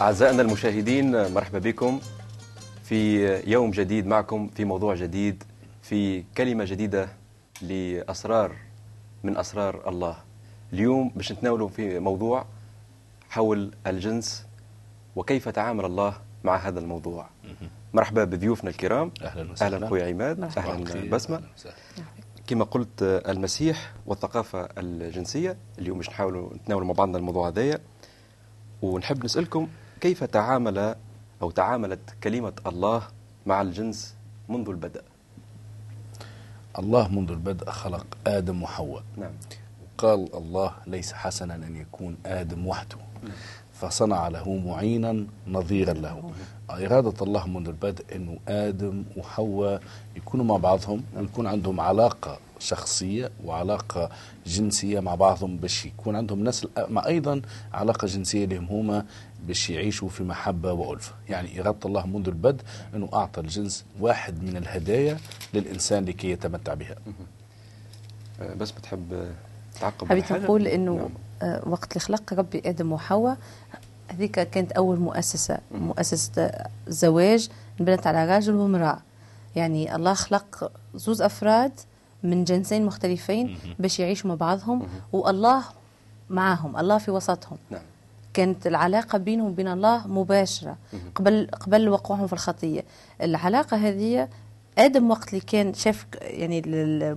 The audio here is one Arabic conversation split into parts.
أعزائنا المشاهدين مرحبا بكم في يوم جديد معكم في موضوع جديد في كلمة جديدة لأسرار من أسرار الله. اليوم باش نتناولوا في موضوع حول الجنس وكيف تعامل الله مع هذا الموضوع. مرحبا بضيوفنا الكرام. أهلا وسهلا. خويا عماد. بسمة. أهلاً وسهلاً. كما قلت المسيح والثقافة الجنسية. اليوم باش نحاولوا نتناولوا مع بعضنا الموضوع هذايا. ونحب نسألكم كيف تعامل أو تعاملت كلمة الله مع الجنس منذ البدء؟ الله منذ البدء خلق آدم وحواء. نعم. قال الله ليس حسنا أن يكون آدم وحده. فصنع له معينا نظيرا له إرادة الله منذ البدء أنه آدم وحواء يكونوا مع بعضهم ويكون عندهم علاقة شخصية وعلاقة جنسية مع بعضهم باش يكون عندهم نسل مع أيضا علاقة جنسية لهم هما باش يعيشوا في محبة وألفة يعني إرادة الله منذ البدء أنه أعطى الجنس واحد من الهدايا للإنسان لكي يتمتع بها آه، بس بتحب تعقب حبيت؟ نقول إنه نعم. وقت اللي خلق ربي آدم وحواء. هذيك كانت أول مؤسسة مؤسسة آه، زواج انبنت على راجل وامرأة. يعني الله خلق زوز أفراد من جنسين مختلفين باش يعيشوا مع بعضهم والله معاهم الله في وسطهم. نعم. كانت العلاقة بينهم وبين الله مباشرة. قبل قبل وقوعهم في الخطية. العلاقة هذه آدم وقت اللي كان شاف يعني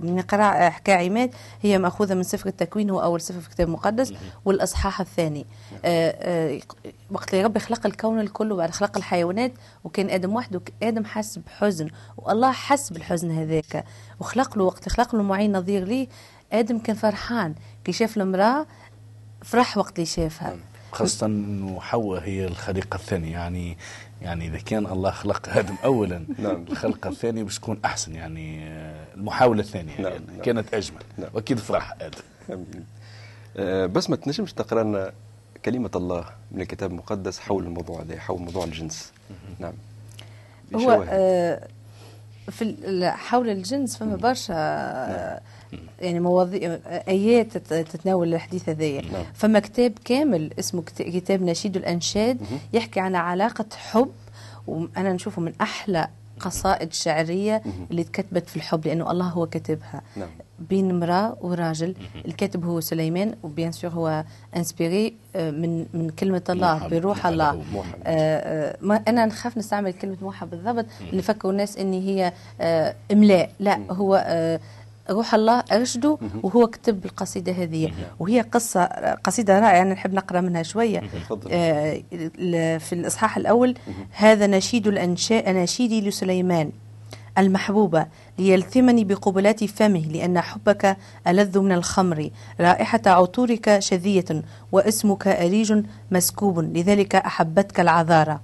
من قراءة حكاية عماد هي مأخوذة من سفر التكوين هو أول سفر في الكتاب المقدس والأصحاح الثاني. آه آه وقت اللي ربي خلق الكون الكل وبعد خلق الحيوانات وكان آدم وحده آدم حس بحزن والله حس بالحزن هذاك. وخلق له وقت خلق له معين نظير ليه. آدم كان فرحان كي شاف المرأة فرح وقت اللي شافها. خاصة إنه حواء هي الخليقة الثانية يعني يعني إذا كان الله خلق آدم اولا نعم. الخلقة الثانية باش تكون أحسن يعني آه، المحاولة الثانية نعم، يعني نعم. كانت أجمل نعم. وأكيد فرح آدم آمين. آه، بس ما تنجمش تقرأ لنا كلمة الله من الكتاب المقدس حول الموضوع هذا حول موضوع الجنس نعم هو. آه، في ال- حول الجنس فما برشا آه، يعني مواضيع آه، آيات تت- تتناول الحديث هذايا. نعم. فما كتاب كامل اسمه كت- كتاب نشيد الأنشاد يحكي عن علاقة حب وأنا نشوفه من أحلى قصائد شعرية اللي تكتبت في الحب لأنه الله هو كاتبها. نعم. بين امرأة وراجل الكاتب هو سليمان و bien sûr هو inspiré آه، من من كلمة الله بروح الله. آه، آه، ما أنا نخاف نستعمل كلمة موحى بالضبط فكروا الناس ان هي آه، إملاء. لا هو آه، روح الله أرشده وهو كتب القصيدة هذه. وهي قصة قصيدة رائعة أنا نحب نقرأ منها شوية. تفضل. آه، في الإصحاح الأول هذا نشيد الأنشاد اناشيدي لسليمان المحبوبة ليلثمني بقبلات فمه لأن حبك ألذ من الخمر. رائحة عطورك شذية واسمك أريج مسكوب لذلك أحبتك العذارى.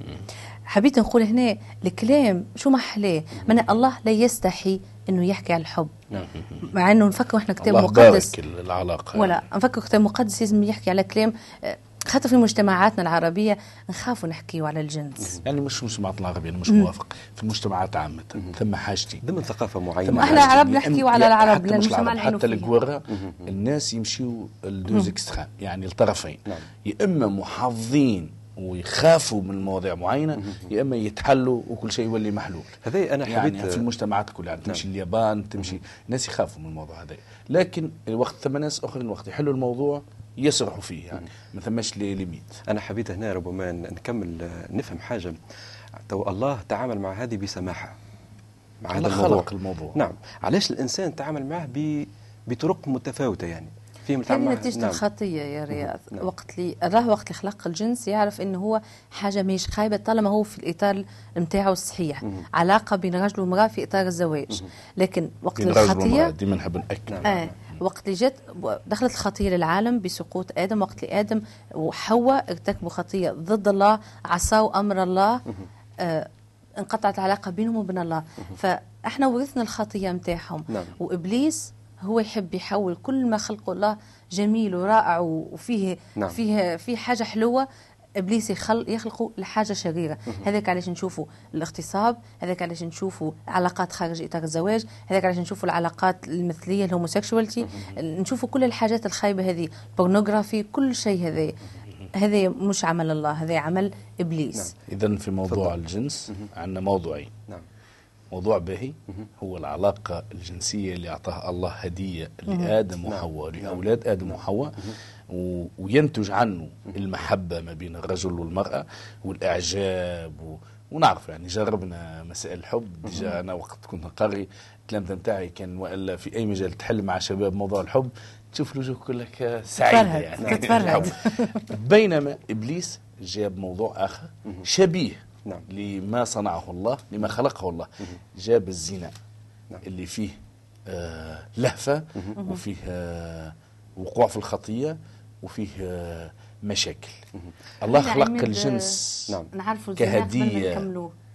حبيت نقول هنا الكلام شو محلاه من الله لا يستحي إنه يحكي عن الحب. نعم. مع إنه نفكر إحنا كتاب الله مقدس. بارك العلاقة. ولا نفكر كتاب مقدس لازم يحكي على كلام خاطر في مجتمعاتنا العربية نخافوا نحكيوا على الجنس. يعني مش مجتمعات العربية أنا مش موافق. في المجتمعات عامة ثم حاجتين ضمن ثقافة معينة. إحنا حاجتين. عرب يا نحكيوا إما- على العرب، حتى مش العرب حتى. الجوارة الناس يمشيوا ال deux extrêmes يعني الطرفين. نعم. يا إما محافظين ويخافوا من مواضيع معينة يا إما يتحلوا وكل شيء يولي محلول. هذا أنا حبيت يعني في المجتمعات كلها يعني تمشي اليابان تمشي الناس يخافوا من الموضوع هذا لكن الوقت ثم ناس أخرين وقت يحلوا الموضوع يسرحوا فيه يعني ما ثماش les limites أنا حبيت هنا ربما نكمل آه، نفهم حاجة. تو الله تعامل مع هذه بسماحة مع هذا الموضوع خلق الموضوع. نعم. علاش الإنسان تعامل معه. بطرق متفاوتة يعني؟ في هذه متعامل معه- نتيجة نعم. الخطية يا رياض. نعم. وقت اللي الله وقت اللي خلق الجنس يعرف إنه هو حاجة مش خايبة طالما هو في الإطار نتاعو الصحيح. علاقة بين رجل وامرأة في إطار الزواج. لكن وقت الخطية ديما نحب نأكد. نعم. آه. وقت اللي جت دخلت الخطية للعالم بسقوط آدم. وقت اللي آدم وحواء ارتكبوا خطية ضد الله عصوا أمر الله آه انقطعت العلاقة بينهم وبين الله. فإحنا ورثنا الخطية متاعهم. نعم. وإبليس هو يحب يحول كل ما خلقه الله جميل ورائع وفيه نعم. فيه فيه حاجة حلوة. إبليس يخل يخلقوا لحاجة شريرة. هذاك علاش نشوفوا الاغتصاب هذاك علاش نشوفوا علاقات خارج إطار الزواج هذاك علاش نشوفوا العلاقات المثلية الهوموسيكشواليتي نشوفوا كل الحاجات الخايبة هذه pornographie كل شيء هذا. هذا مش عمل الله هذا عمل إبليس. اذا في موضوع تفضل. الجنس عندنا موضوعين. نعم. موضوع باهي هو العلاقة الجنسية اللي أعطاها الله هدية لآدم وحواء لأولاد آدم وحواء وينتج عنه المحبة ما بين الرجل والمرأة والإعجاب و... ونعرف يعني جربنا مسائل الحب déjà أنا وقت كنت نقري التلامذة نتاعي كان وإلا في أي مجال تحل مع شباب موضوع الحب تشوف الوجوه كلك سعيدة يعني. تتفرهد. بينما إبليس جاب موضوع آخر شبيه نعم. لما صنعه الله لما خلقه الله جاب الزنا نعم. اللي فيه آه لهفة وفيه آه وقوع في الخطية وفيه آه مشاكل الله خلق الجنس نعم. كهدية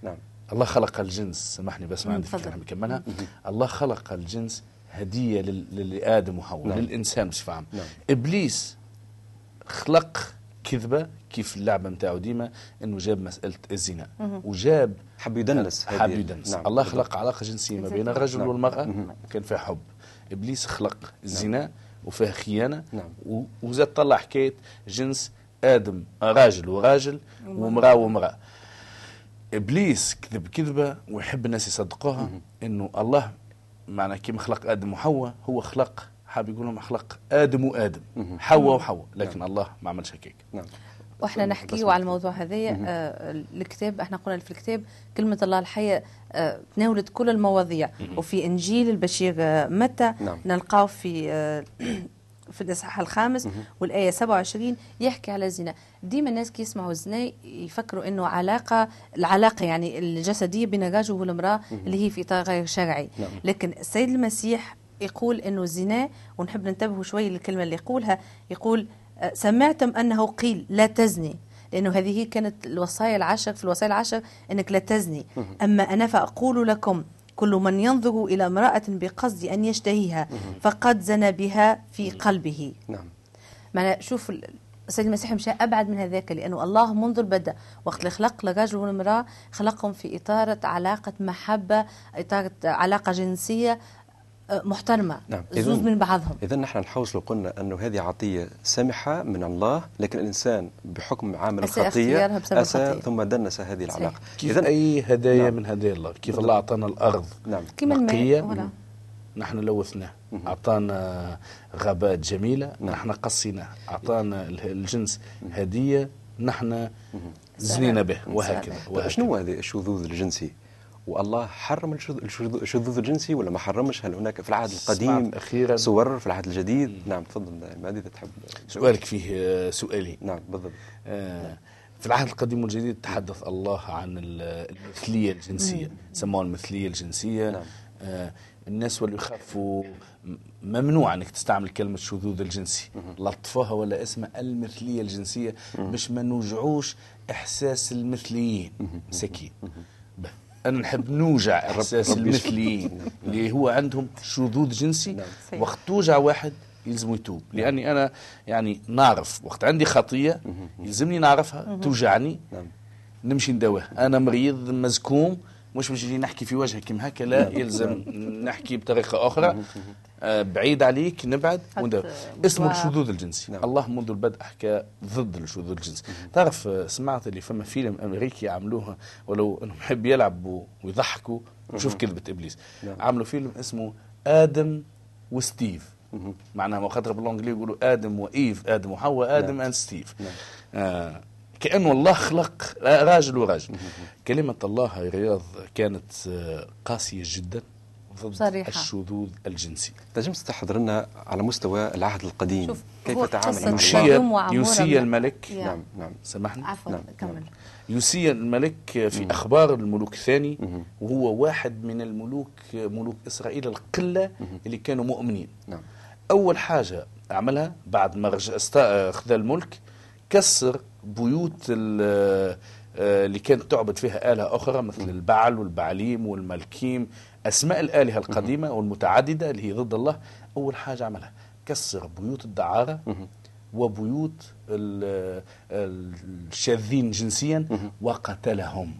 نعم الله خلق الجنس سامحني بس ما عندي تفضل. فكرة نكملها الله خلق الجنس هدية لل- لآدم وحواء نعم. للإنسان بصفة عامة نعم. إبليس خلق كذبة كيف اللعبة نتاعو ديما إنه جاب مسألة الزنا. وجاب حب يدنس حب يدنس. نعم. نعم. الله خلق علاقة جنسية ما بين الرجل نعم. والمرأة. كان فيها حب. إبليس خلق الزنا وفيها خيانة. نعم. وزاد طلع حكاية جنس آدم راجل وراجل ومرأة. ومرأة إبليس كذب كذبة ويحب الناس يصدقوها. إنه الله معنى كيما خلق آدم وحواء هو خلق حاب يقول لهم خلق آدم وآدم حواء وحواء لكن الله ما عملش هكاك نعم. وإحنا نحكيو على الموضوع هذايا آه الكتاب إحنا قلنا في الكتاب كلمة الله الحية آه تناولت كل المواضيع. وفي إنجيل البشير آه متى؟ نعم. نلقاه في آه في الإصحاح الخامس والآية 27 يحكي على الزنا. ديما الناس كي يسمعوا الزنا يفكروا إنه علاقة العلاقة يعني الجسدية بين الرجل والمرأة اللي هي في إطار غير شرعي. نعم. لكن السيد المسيح يقول إنه الزنا ونحب ننتبهوا شوي للكلمة اللي يقولها. يقول آه، سمعتم أنه قيل لا تزني لأنه هذه كانت الوصايا العشر في الوصايا العشر إنك لا تزني. أما أنا فأقول لكم كل من ينظر إلى امرأة بقصد أن يشتهيها فقد زنى بها في قلبه. نعم. معنى شوف ال- السيد المسيح مشى أبعد من هذاك لأنه الله منذ البدء وقت اللي خلق الرجل والمراه خلقهم في اطار علاقة محبة اطار علاقة جنسية محترمة. نعم. زوز إذن- من بعضهم. إذا نحن نحوصل قلنا أنه هذه عطية سمحة من الله لكن الإنسان بحكم عامل الخطية اختيارها بسبب أساء الخطية. ثم دنس هذه. العلاقة. كيف إذن أي هدايا نعم. من هدايا الله؟ كيف الله أعطانا الأرض؟ نعم. كما الماء. نحن لوثناه. أعطانا غابات جميلة. نحن قصيناه. أعطانا ال- الجنس هدية نحن زنينا به. وهكذا. طيب شنو هذا الشذوذ الجنسي؟ والله حرم الشذ- الشذ- الشذوذ الجنسي ولا ما حرمش؟ هل هناك في العهد القديم أخيراً. صور في العهد الجديد؟ نعم تفضل ما إذا تحب؟ سؤالك فيه آه، سؤالين نعم بالضبط آه، في العهد القديم والجديد تحدث الله عن ال- المثلية الجنسية سموها المثلية الجنسية. نعم. آه، الناس واللي يخافوا ممنوع إنك تستعمل كلمة شذوذ الجنسي. لطفوها ولا اسمها المثلية الجنسية باش ما نوجعوش إحساس المثليين. مساكين أنا نحب نوجع احساس. المثليين اللي هو عندهم شذوذ جنسي. نعم. وقت توجع واحد يلزم يتوب. لأني أنا يعني نعرف. وقت عندي خطية يلزمني نعرفها توجعني. نعم. نمشي نداويها أنا مريض مزكوم مش باش نحكي في وجهك كيما هكا لا يلزم نحكي بطريقة أخرى. بعيد عليك نبعد اسمه. الشذوذ الجنسي. نعم. الله منذ البدء حكى ضد الشذوذ الجنسي. تعرف آه، سمعت اللي فما فيلم أمريكي عملوها ولو إنهم يحب يلعبوا ويضحكوا وشوف كذبه إبليس. نعم. عملوا فيلم اسمه آدم وستيف. معناها ما خاطر بالانجلي يقولوا Adam و Eve آدم وحواء Adam and Steve نعم. آه كأنه الله خلق راجل وراجل كلمة الله يا رياض كانت آه، قاسية جدا. ضد صريحة. الشذوذ الجنسي. تنجم تستحضر لنا على مستوى العهد القديم. شوف، كيف تعامل يوسيا- الله؟ سدوم وعمورة يوسي من- الملك. يا. نعم نعم. عفوا سامحني نعم، كمل. نعم. يوسيا الملك في أخبار الملوك الثاني وهو واحد من الملوك ملوك إسرائيل القلة اللي كانوا مؤمنين. نعم. أول حاجة عملها بعد ما أخذ الملك كسر بيوت ال- اللي كانت تعبد فيها آلهة أخرى مثل البعل والبعليم والملكيم أسماء الآلهة القديمة والمتعددة اللي هي ضد الله أول حاجة عملها كسر بيوت الدعارة وبيوت ال- الشاذين جنسيا وقتلهم.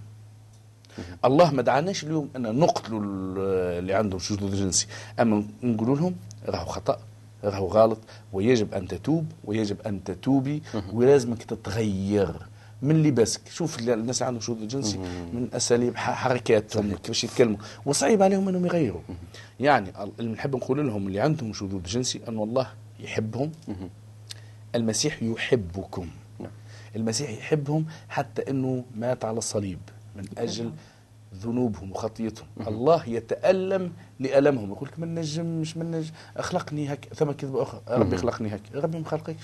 الله ما دعاناش اليوم أن نقتلوا ال- اللي عندهم شذوذ جنسي أما نقولوا لهم راهو خطأ راهو غلط ويجب أن تتوب ويجب أن تتوبي ولازمك تتغير. من لباسك. شوف ال- الناس اللي عندهم شذوذ جنسي من أساليب حركاتهم كيفاش يتكلموا. وصعيب عليهم إنهم يغيروا. يعني ال- اللي نحب نقول لهم اللي عندهم شذوذ جنسي أن الله يحبهم. المسيح يحبكم. نعم. المسيح يحبهم حتى إنه مات على الصليب من أجل ذنوبهم وخطيتهم. الله يتألم لألمهم. يقول لك من نجم مش من نجم؟ أخلقني هك ثم كذبة أخرى ربي خلقني هك ربي ما خلقكش.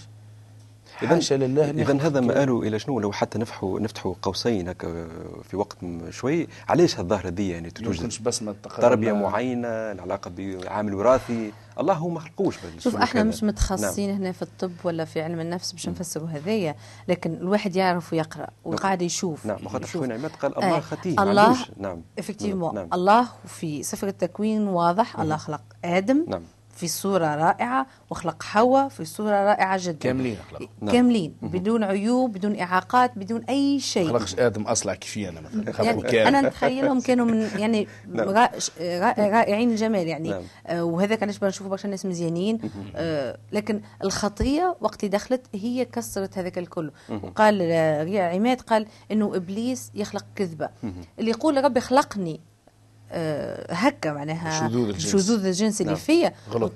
حاشا لله يخلق هذا هيك. مآله إلى شنو لو حتى نفتحوا نفتحوا قوسين هكا في وقت شوي علاش هالظاهره دي يعني توجد يمكنش بس ما تقرأ تربية ما- معينة العلاقة بعامل وراثي الله هو ما خلقوش شوف إحنا هذا. مش متخصصين نعم. هنا في الطب ولا في علم النفس باش نفسروا هذايا لكن الواحد يعرف ويقرأ وقاعد يشوف نعم وخاطر يشوف. خونا عماد قال الله آه، خطيه ما الله. نعم افكتيفمون نعم. الله في سفر التكوين واضح الله خلق آدم نعم. في صورة رائعة وخلق حواء في صورة رائعة جدا. كاملين خلقوا نعم. كاملين. بدون عيوب بدون إعاقات بدون أي شيء. خلقش آدم أصلع كيفي أنا مثلا. يعني أنا نتخيلهم كانوا من يعني نعم. رائع- رائع- رائعين الجمال يعني. نعم. آه وهذاك علاش نشوفوا برشا ناس مزيانين. آه لكن الخطية وقت دخلت هي كسرت هذاك الكل. وقال آه، ريع عماد قال إنه إبليس يخلق كذبة. اللي يقول ربي خلقني. هكا معناها الشذوذ الجنسي. الشذوذ الجنسي اللي نعم. فيا.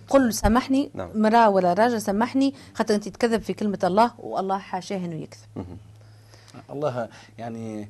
قل سامحني نعم. مراه ولا راجل سامحني خاطر أنت تكذب في كلمة الله والله حاشاه انه يكذب الله يعني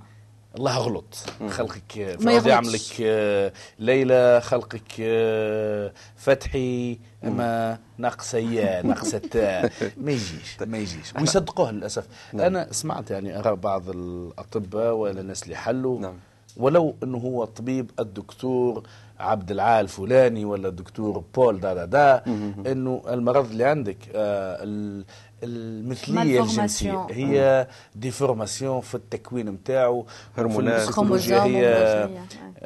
الله غلط خلقك ما فرض. يعملك آه، ليلى خلقك آه، فتحي أما ناقصية ناقصة ما يجيش ما يجيش ويصدقوها للأسف نعم. أنا سمعت يعني أراء بعض الأطباء ولا الناس اللي حلوا نعم. ولو إنه هو الطبيب الدكتور عبد العال الفلاني ولا الدكتور بول دا دا دا إنه المرض اللي عندك آه ال- المثلية الجنسية. هي déformation في التكوين نتاعو في هرمونات. كروموزوم هي.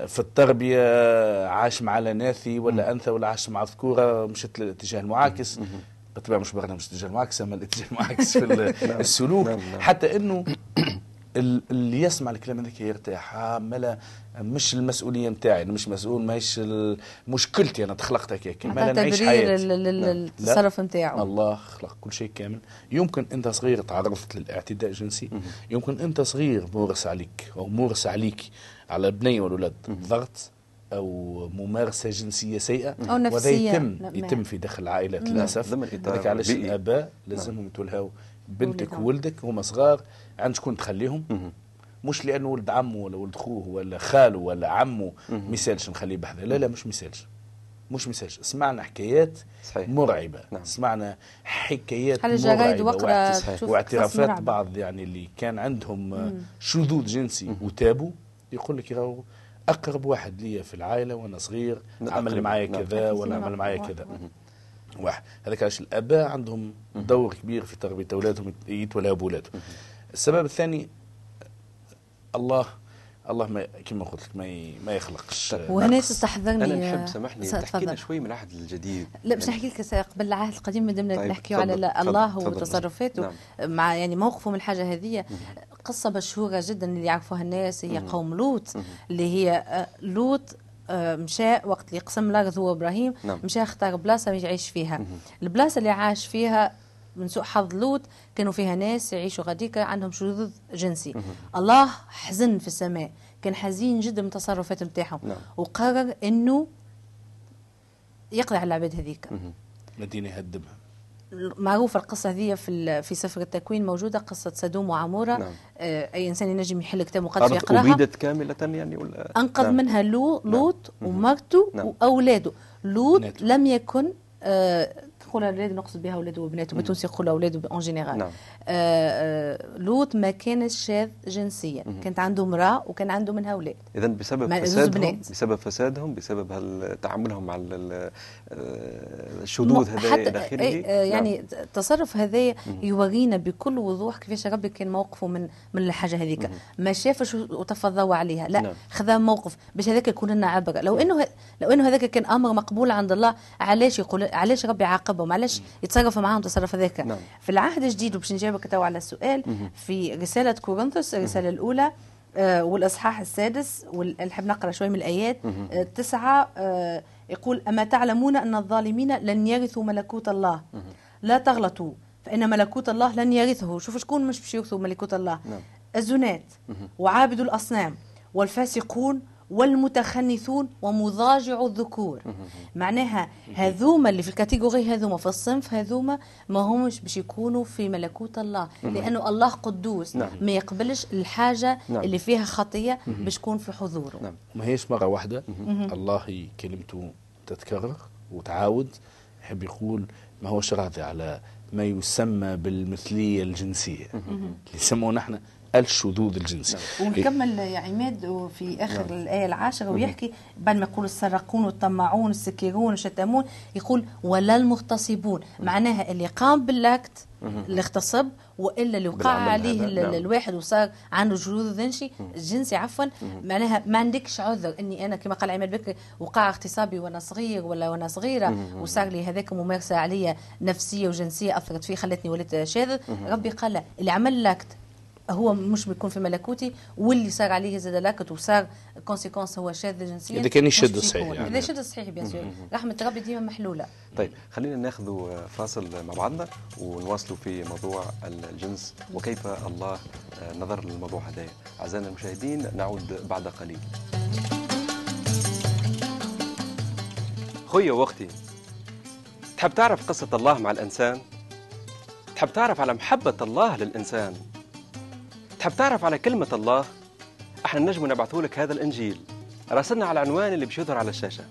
في التربية عاش مع الإناث ولا أنثى ولا عاش مع ذكوره مشت للاتجاه المعاكس. بالطبيعه مش برنامج الاتجاه المعاكس أما الاتجاه المعاكس في ال- السلوك. نعم، نعم. حتى إنه اللي يسمع الكلام هذاك يرتاح. آه، ملا مش المسؤولية نتاعي أنا مش مسؤول ماهيش مشكلتي أنا تخلقت هكاك. مالا معناتها نعيش حياتي. نعم. للتصرف نتاعو. الله خلق كل شيء كامل. يمكن أنت صغير تعرضت للاعتداء الجنسي يمكن أنت صغير مورس عليك أو مورس عليك على البنيه والولاد. ضغط أو ممارسة جنسية سيئة. أو وهذا نفسية. يتم نعم. يتم في داخل العائلات للأسف. هذاك علاش. الآباء لازمهم يتولهوا بنتك. وولدك هما صغار عند شكون تخليهم مش لأنه ولد عمه ولا ولد خوه ولا خاله ولا عمه مثالش نخليه بحذا لا لا مش مثالش مش مثالش سمعنا حكايات صحيح. مرعبة نعم. سمعنا حكايات وأعت- قصص واعترافات مرعبة. بعض يعني اللي كان عندهم آه، شذوذ جنسي وتابوا يقول لك راهو أقرب واحد ليا في العائلة وأنا صغير نعم، عمل أقرب. معايا نعم. كذا ولا نعم. عمل معايا. كذا واحد هذاك علاش الأباء عندهم دور كبير في تربيه أولادهم يتولوا باولادهم السبب الثاني الله الله ما كما قلت لك ما ما يخلقش آه، وهنا. تستحضرني أنا نحب سامحني تحكي لنا. شوي من العهد الجديد لا باش نحكي لك قبل العهد القديم ما دمنا طيب، نحكيو على تفضل، الله. وتصرفاته نعم. مع يعني موقفه من الحاجة هذه قصة مشهورة جدا اللي يعرفوها الناس هي قوم لوط اللي هي آه، لوط مشى وقت اللي قسم الأرض هو إبراهيم نعم. مشى اختار بلاصة يعيش فيها. البلاصة اللي عاش فيها من سوء حظ لوط كانوا فيها ناس يعيشوا غاديك عندهم شذوذ جنسي. الله حزن في السماء كان حزين جدا من التصرفات نتاعهم. نعم. وقرر إنه يقضي على العباد هذيك مدينة يهدمها. معروفة القصة هذه في ال- في سفر التكوين موجودة قصة سدوم وعمورة نعم. آه أي إنسان ينجم يحل كتاب مقدس أرض ويقراها أبيدت كاملة يعني ولا أنقذ نعم. منها لو لوط ومرته نعم. وأولاده لوط. لم يكن آه نقول أولاده نقصد بها أولاده وبناته بالتونسي يقولوا أولاده أون جينيرال نعم. آه آه لوط ما كانش شاذ جنسيا. كانت عنده امرأة وكان عنده منها أولاد إذا بسبب فسادهم. بسبب فسادهم بسبب تعاملهم مع ال- ال- آه، الشذوذ م- هذا آخره أي- آه، يعني نعم. التصرف هذا يورينا بكل وضوح. كيفاش ربي كان موقفه من من الحاجة هذيك؟ ما شافش وتفضوا عليها. لا نعم. خذا موقف. باش هذاك يكون لنا عبرة. لو إنه ه- لو إنه هذاك كان أمر مقبول عند الله علاش يقول علاش ربي عاقبهم علاش يتصرف معاهم تصرف هذاك. نعم. في العهد الجديد وباش نجاوبك تو على السؤال في رسالة كورنثوس الرسالة الأولى آه، والإصحاح السادس ونحب نقرأ شوي من الآيات. آه، تسعة آه، يقول أما تعلمون أن الظالمين لن يرثوا ملكوت الله؟ لا تغلطوا فإن ملكوت الله لن يرثه. شوف شكون مش باش يرثوا ملكوت الله. نعم. الزنات وعابد الأصنام والفاسقون والمتخنثون ومضاجع الذكور. معناها هذوما اللي في الكاتيجوري هذوما في الصنف هذوما ما همش باش يكونوا في ملكوت الله. لأنه الله قدوس نعم. ما يقبلش الحاجة نعم. اللي فيها خطية باش تكون في حضوره. نعم. ما هيش مرة واحدة. الله كلمته تتكرر وتعاود. يحب يقول ما هوش راضي على ما يسمى بالمثلية الجنسية. اللي يسمونه نحن الشذوذ الجنسي. ونكمل يا عماد في آخر نعم. الآية العاشرة ويحكي بعد ما يقول السراقون والطماعون السكيرون الشتامون يقول ولا المغتصبون. معناها اللي قام بالأكت اللي اغتصب وإلا اللي وقع عليه نعم. الواحد وصار عنده جلوذ جنسي جنسي عفوا. معناها ما عندكش عذر. إني أنا كما قال عماد بكري وقع اغتصابي وأنا صغير ولا وأنا صغيرة وصار لي هذاك ممارسة عليا نفسية وجنسية اثرت فيه خلتني ولدت شاذ. ربي قال اللي عمل الأكت هو مش بيكون في ملكوتي واللي صار عليه زاد لاكت وصار conséquence هو شاذ جنسيا إذا كان يشد الصحيح يكون. يعني. إذا يشد الصحيح bien sûr رحمة ربي ديما محلولة طيب خلينا ناخذ فاصل مع بعضنا ونواصلوا في موضوع الجنس وكيف الله نظر للموضوع هذا أعزائنا المشاهدين نعود بعد قليل خويا وأختي تحب تعرف قصة الله مع الإنسان؟ تحب تعرف على محبة الله للإنسان؟ تحب تعرف على كلمة الله؟ إحنا نجم نبعثوا لك هذا الإنجيل. راسلنا على العنوان اللي بيش يظهر على الشاشة.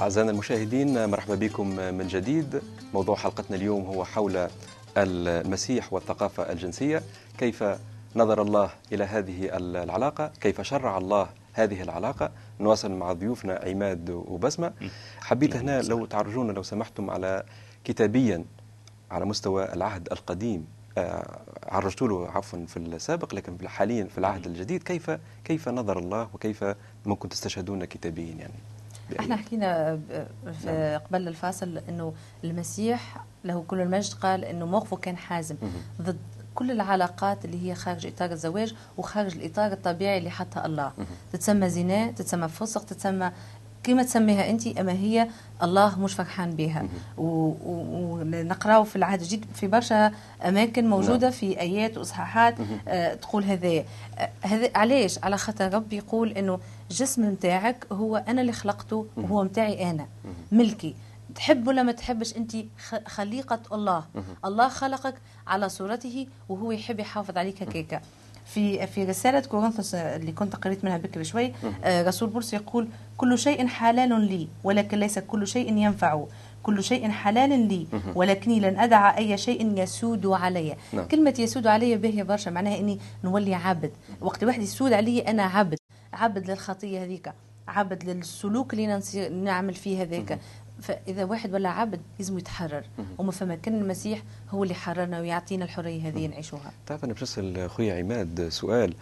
أعزائنا المشاهدين مرحبا بكم من جديد. موضوع حلقتنا اليوم هو حول المسيح والثقافة الجنسية. كيف نظر الله إلى هذه العلاقة؟ كيف شرع الله هذه العلاقة؟ نواصل مع ضيوفنا عماد وبسمة. حبيت هنا لو تعرجونا لو سمحتم على كتابيا على مستوى العهد القديم. آه، عرجت له عفوا في السابق لكن حاليا في العهد الجديد كيف كيف نظر الله وكيف ممكن تستشهدون كتابيا يعني؟ إحنا حكينا في قبل الفاصل إنه المسيح له كل المجد قال إنه موقفه كان حازم ضد كل العلاقات اللي هي خارج إطار الزواج وخارج الإطار الطبيعي اللي حطها الله. تتسمى زنا تتسمى فسق تتسمى كما تسميها أنت أما هي الله مش فرحان بها. ونقراو في العهد الجديد في برشا أماكن موجودة نعم. في آيات وإصحاحات آه تقول هذا آه، هذا علاش؟ على خاطر ربي يقول إنه الجسم نتاعك هو أنا اللي خلقته وهو نتاعي أنا. ملكي. تحب ولا ما تحبش أنت خليقة الله؟ الله خلقك على صورته وهو يحب يحافظ عليك هكاكا. في في رسالة كورنثوس اللي كنت قريت منها بكري شوي آه، رسول بولس يقول كل شيء حلال لي ولكن ليس كل شيء ينفع. كل شيء حلال لي ولكني لن أدع أي شيء يسود علي. نعم. كلمة يسود علي باهية برشا معناها إني نولي عبد. وقت واحد يسود علي أنا عبد. عبد للخطية هذيك عبد للسلوك اللي نعمل فيه هذاك فإذا واحد ولا عبد لازم يتحرر. وما فما كان المسيح هو اللي حررنا ويعطينا الحرية هذه نعيشوها. تعرف أنا باش نسال خويا عماد سؤال.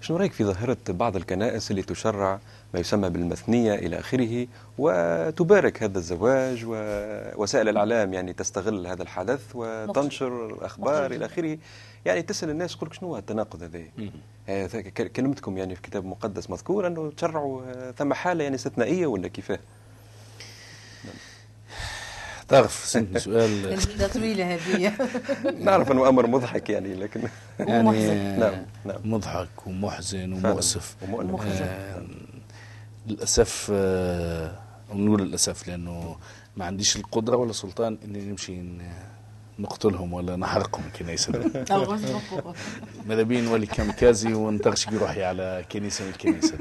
شنو رأيك في ظاهرة بعض الكنائس اللي تشرع ما يسمى بالمثنية إلى آخره وتبارك هذا الزواج ووسائل الإعلام يعني تستغل هذا الحدث وتنشر الأخبار. إلى آخره؟ يعني تسأل الناس تقول لك شنو هو التناقض هذا؟ ك- كلمتكم يعني في كتاب مقدس مذكور أنه تشرعوا آه، ثم حالة يعني استثنائية ولا كيفاه؟ تعرف سنتني سؤال الجلدة طويلة هذه نعرف أنه أمر مضحك يعني لكن يعني ومحزن. نعم، نعم. مضحك ومحزن. ومؤسف ومؤلم. آه، للأسف آه، ونقول للأسف لأنه ما عنديش القدرة ولا سلطان إني نمشي نقتلهم ولا نحرقهم غصبكم. ماذا بين نولي كاميكازي ونطرشق روحي على كنيسه من الكنيسه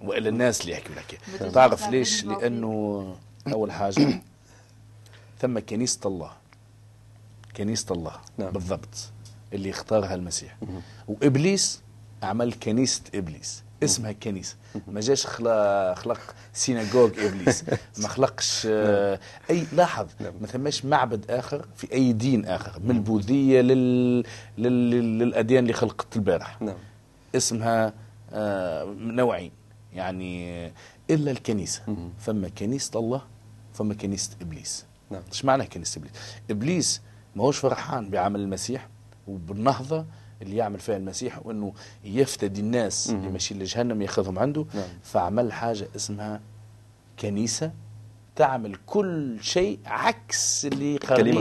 والا الناس اللي يحكوا لك تعرف ليش. لأنه أول حاجة ثم كنيسة الله. كنيسة الله. نعم. بالضبط. اللي اختارها المسيح. وإبليس عمل كنيسة إبليس. اسمها كنيسة. ما جاش خلق خلق سيناغوج إبليس. ما خلقش آه، أي لاحظ نعم. ما ثماش معبد آخر في أي دين آخر. من البوذية لل... لل... للأديان اللي خلقت البارح. نعم. اسمها آه، نوعين. يعني إلا الكنيسة. مم. فما كنيسة الله فما كنيسة إبليس. نعم. إيش معنى كنيسه ابليس؟ إبليس ما هوش فرحان بعمل المسيح وبالنهضة اللي يعمل فيها المسيح وإنه يفتدي الناس اللي ماشيين لجهنم ياخذهم عنده. نعم. فعمل حاجة اسمها كنيسة تعمل كل شيء عكس اللي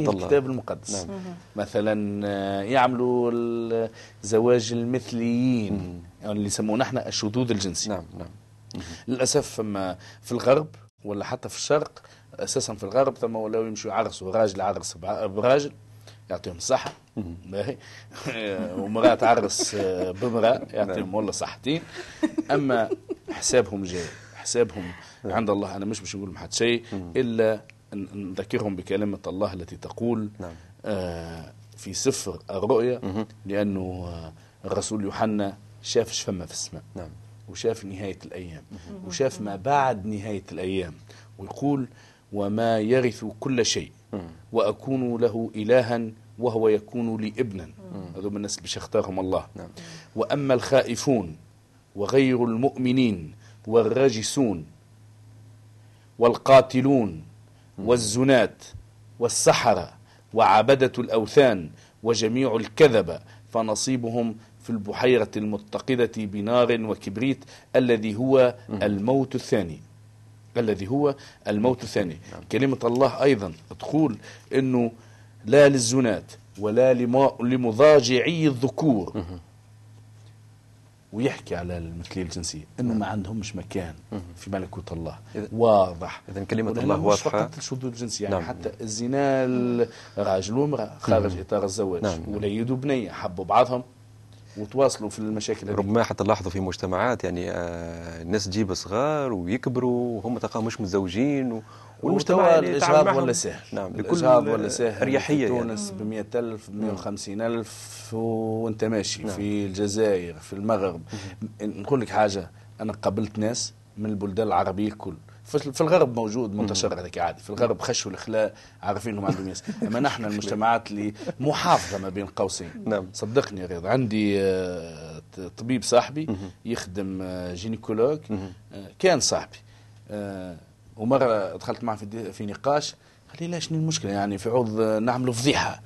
الله. الكتاب المقدس. نعم. مثلا آه، يعملوا ال- زواج المثليين يعني اللي يسمونه إحنا الشذوذ الجنسي. نعم نعم. للأسف فما في الغرب ولا حتى في الشرق أساسا في الغرب ثم ولاو يمشوا يعرسوا راجل يعرس بع- براجل يعطيهم الصحة. باهي. ومرأة تعرس بمرأة يعطيهم والله صحتين. أما حسابهم جاي حسابهم عند الله أنا مش باش نقول لهم حتى شيء إلا نذكرهم بكلمة الله التي تقول نعم. آه، في سفر الرؤيا لأنه آه، الرسول يوحنا شاف شفمة في السماء. نعم. وشاف نهاية الأيام. وشاف ما بعد نهاية الأيام. ويقول وما يرث كل شيء وأكون له إلها وهو يكون لي ابنا. هذول من الناس اللي باش يختارهم الله. نعم. وأما الخائفون وغير المؤمنين والراجسون والقاتلون والزنات والسحرة وعبدة الأوثان وجميع الكذبة فنصيبهم في البحيرة المتقدة بنار وكبريت الذي هو الموت الثاني. الذي هو الموت الثاني. كلمة الله أيضا تقول أنه لا للزنات ولا لمضاجعي الذكور. ويحكي على المثلية الجنسية إنه ما عندهمش مكان في ملكوت الله. إذا- واضح. إذن كلمة الله مش واضحة. فقط الشذوذ الجنسي يعني نعم. حتى الزنا الراجل وامرأة خارج إطار الزواج نعم، نعم. وليدوا بنية حبوا بعضهم. وتواصلوا في المشاكل هذه ربما حتى نلاحظوا في مجتمعات يعني آه، الناس تجيب صغار ويكبروا وهم تلقاهم مش متزوجين و... والمجتمع يعني الإجهاض. ولا سهل نعم الإجهاض ولا سهل أريحية في يعني. تونس ب 100000 ب 150000 وأنت ماشي نعم. في الجزائر في المغرب نقول لك حاجة أنا قابلت ناس من البلدان العربية الكل في الغرب موجود منتشر هذاك عادي. في الغرب خشوا الإخلاء عارفين انهم عندهم ياس أما نحن المجتمعات اللي محافظة ما بين قوسين. نعم. صدقني يا رياض عندي آه، طبيب صاحبي يخدم آه، جينيكولوج. آه، كان صاحبي. ومرة دخلت معه في في نقاش. قال لي لا شنو المشكلة؟ يعني في عوض نعملوا فضيحة.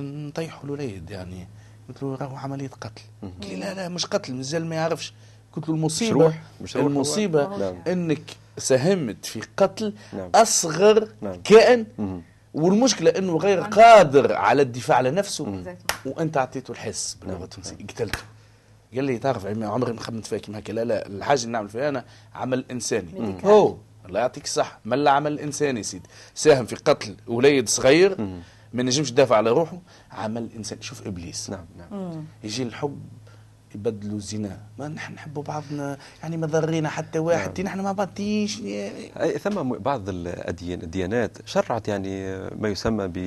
نطيحوا الوليد يعني. قلت له راهو عملية قتل. قال لي لا لا مش قتل. مازال ما يعرفش. قلت له المصيبة روح، مش روح. المصيبة نعم. إنك ساهمت في قتل نعم. أصغر نعم. كائن. مهم. والمشكلة إنه غير قادر على الدفاع عن نفسه Exactement. وأنت أعطيته الحس باللغة التونسيه قتلته. قال لي تعرف عمي عمري ما خممت فيها كيما هكا لا لا الحاجة اللي نعمل فيها أنا عمل إنساني. هو الله يعطيك الصح ملا عمل إنساني سيدي. ساهم في قتل وليد صغير. ما نجمش يدافع على روحه. عمل انسان شوف إبليس. نعم نعم. يجي الحب يبدلوا الزنا. ما نحن نحبوا بعضنا. يعني ما ضرينا حتى واحد. نحن مع بعض تيش أي ثم بعض الأديان الديانات شرعت يعني ما يسمى ب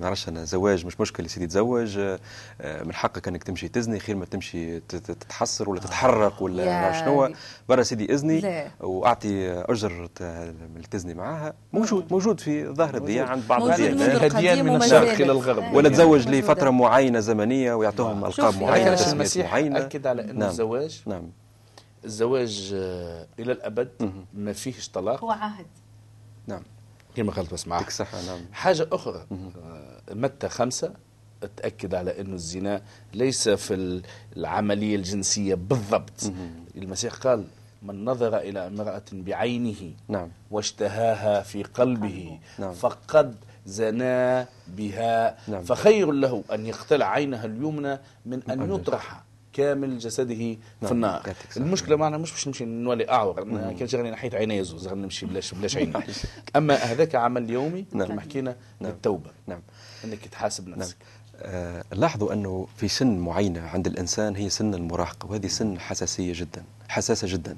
ما أنا زواج مش مشكل يا سيدي تزوج آه، من حقك أنك تمشي تزني خير ما تمشي ت- ت- تتحسر ولا تتحرك ولا ما شنو. برا سيدي إذني. وأعطي أجر تزني معاها. موجود موجود في ظاهر الديانة عند بعض الديانات. القديم من الشرق. إلى الغرب. ولا تزوج. لفتره معينة زمنية ويعطوهم ألقاب معينة يعني تسميات المسيح؟ معينه اكد على أنه نعم. الزواج نعم. الزواج آه، إلى الأبد ما فيهش طلاق. هو عهد. نعم. كما قالت بس معك نعم. حاجة أخرى آه، متى خمسة؟ تأكد على أنه الزنا ليس في العملية الجنسية بالضبط. المسيح قال من نظر إلى امرأة بعينه نعم. واشتهاها في قلبه نعم. فقد زنا بها. نعم. فخير له أن يقتلع عينها اليمنى من أن أجل. يطرح كامل جسده في نعم. النار. المشكلة معنا مش باش نمشي نولي أعور أنا كان شغلي نحيت عيني غير نمشي بلاش بلاش عيني أما هذاك عمل يومي نعم. كما حكينا نعم. بالتوبه نعم إنك تحاسب نعم نفسك لاحظوا أنه في سن معينة عند الإنسان هي سن المراهقة وهذه سن حساسية جدا حساسة جدا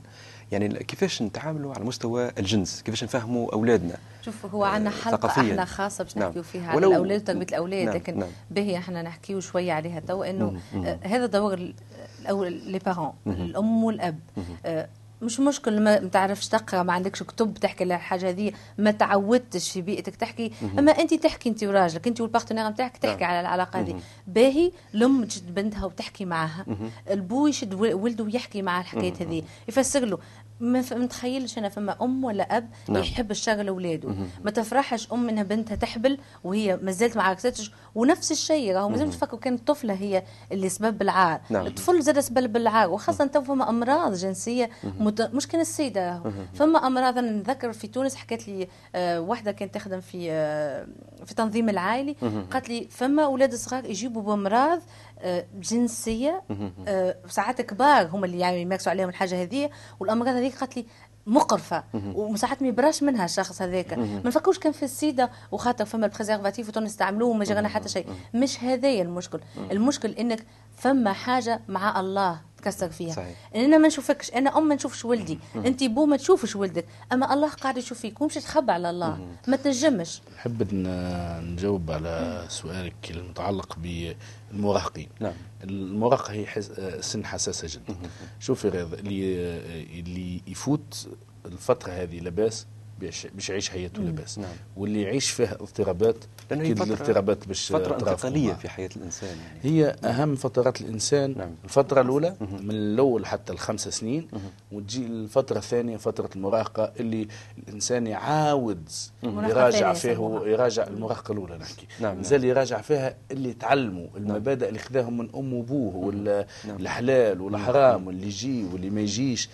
يعني كيفاش نتعاملوا على مستوى الجنس كيفاش نفهموا أولادنا شوف هو عندنا حلقة ثقافياً. إحنا خاصة باش نعم. نحكيو فيها على ولو- الأولاد وتربية الأولاد نعم، لكن نعم. باهي إحنا نحكيو شوية عليها تو إنه مم، مم. آه، هذا دور ال- الأول لي بارون الأم والأب آه، مش مشكل ما تعرفش تقرأ ما عندكش كتب تحكي على الحاجة هذه ما تعودتش في بيئتك تحكي. أما أنت تحكي أنت وراجلك أنت وال partenaire نتاعك تحكي نعم. على العلاقة هذه. باهي الام تشد بنتها وتحكي معها. البو يشد ول- ولده ويحكي مع الحكاية هذه. يفسر له ما متخيلش أنا فما أم ولا أب نعم. يحب الشغل اولاده ما تفرحش أم إنها بنتها تحبل وهي ما زالت ما عكستش ونفس الشيء. راهو مازال تفكروا كان الطفلة هي اللي سبب العار نعم. الطفل زاد سبب بالعار وخاصة تو فما أمراض جنسية مت... مش كان السيدة. راهو فما أمراض أنا نتذكر في تونس حكت لي آه واحدة كانت تخدم في آه في تنظيم العائلي قالت لي فما أولاد صغار يجيبوا بأمراض آه جنسية آه ساعات كبار هم اللي يعني يمارسوا عليهم الحاجة هذه. والأمراض هذيك قالت لي مقرفة وساعات ما يبراش منها الشخص هذاك. ما نفكروش كان في السيدة وخاطر فما ال préservatif وتونس استعملوه وما جرانا حتى شيء. مش هذايا المشكل. المشكل إنك فما حاجة مع الله. تكسر فيها. صحيح. أنا ما نشوفكش أنا أم ما نشوفش ولدي. أنت بو ما تشوفش ولدك. أما الله قاعد يشوف فيك ومش تخبى على الله. ما تنجمش. نحب نجاوب على سؤالك المتعلق بالمراهقين. نعم. المراهقة هي حس... سن حساسة جدا. شوف يا رياض اللي اللي يفوت الفترة هذه لاباس باش باش يعيش حياته لاباس نعم. واللي يعيش فيها اضطرابات هي فترة الاضطرابات باش فترة انتقالية. في حياة الإنسان يعني هي أهم فترات الإنسان نعم. الفترة الأولى من الأول حتى الخمس سنين وتجي الفترة الثانية فترة المراهقة اللي الإنسان يعاود المراهقة يراجع الثانية فيه. يراجع المراهقة الأولى نحكي نعم، نعم. مازال يراجع فيها اللي تعلموا المبادئ اللي خذاهم من أم وأبوه ولا نعم. الحلال والحرام واللي يجي واللي ما يجيش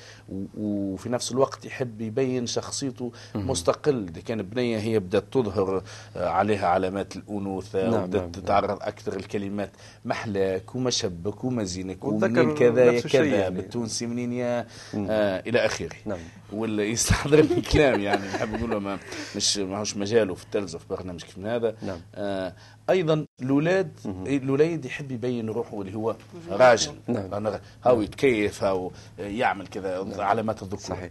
وفي نفس الوقت يحب يبين شخصيته مستقل إذا كان بنية هي بدات تظهر آه، عليها علامات الأنوثة نعم، وبدات نعم، تتعرض أكثر الكلمات محلاك وما شبك وما زينك ومنين كذا يا كذا يعني. بالتونسي منين يا؟ آه إلى آخره. نعم. ولا يستحضرني كلام يعني نحب نقول ما مش ماهوش مجاله في التلفزه في برنامج كيف من هذا. نعم. آه أيضا الأولاد الأولاد يحب يبين روحه اللي هو راجل. نعم. هاو يتكيف هاو يعمل كذا علامات الذكور. صحيح.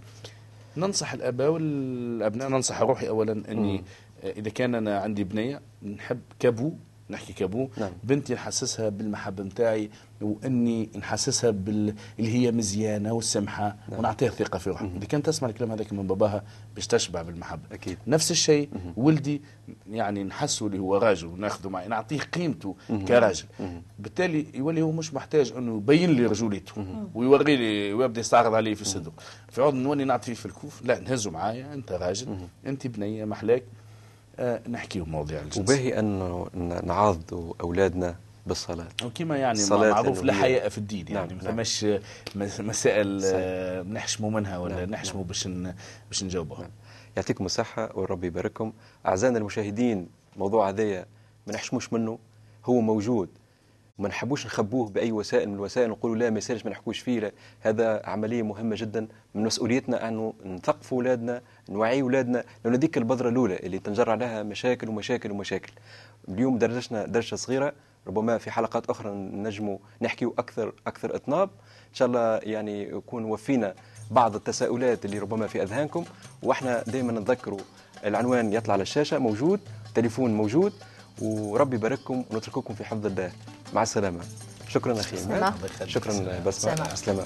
ننصح الآباء والأبناء ننصح روحي اولا إني إذا كان أنا عندي بنية نحب كابو نحكي كابو. نعم. بنتي نحسسها بالمحبة نتاعي وإني نحسسها بال اللي هي مزيانة وسمحه نعم. ونعطيها الثقه في روحها. إذا كانت تسمع الكلام هذاك من باباها باش تشبع بالمحبة. أكيد. نفس الشيء ولدي يعني نحسه اللي هو راجل وناخذه معي نعطيه قيمته كراجل. بالتالي يولي هو مش محتاج إنه يبين لي رجوليته ويوري لي ويبدأ يستعرض عليه في الصدق. في عوض نولي نعطي فيه في الكوف لا نهزه معايا أنت راجل أنت بنية محلاك. آه نحكيو مواضيع الجنس وباهي أنه ن- نعاضوا أولادنا بالصلاة. وكما يعني الصلاة معروف لا. حياء في الدين يعني نعم، ما نعم. ثماش مس- مسائل. آه، نحشموا منها ولا نعم، نحشموا باش ن- باش نجاوبها يعطيكم الصحة والرب يبارككم. أعزائنا المشاهدين موضوع هذايا ما نحشموش منه. هو موجود. ما نحبوش نخبوه بأي وسائل من الوسائل نقولوا لا ما يسالش ما نحكوش فيه. لا. هذا عملية مهمة جدا من مسؤوليتنا أنه نثقفوا أولادنا نوعي أولادنا. لأن هذيك البذرة الأولى اللي تنجر عليها مشاكل ومشاكل ومشاكل. اليوم درجتنا درجة صغيرة ربما في حلقات أخرى نجموا نحكيوا أكثر أكثر إطناب. إن شاء الله يعني يكون وفينا بعض التساؤلات اللي ربما في أذهانكم. وإحنا دائما نتذكروا العنوان يطلع على الشاشة موجود تليفون موجود. وربي يبارككم ونترككم في حفظ الله. مع السلامة شكرا سلام. شكرا سلام. سلامة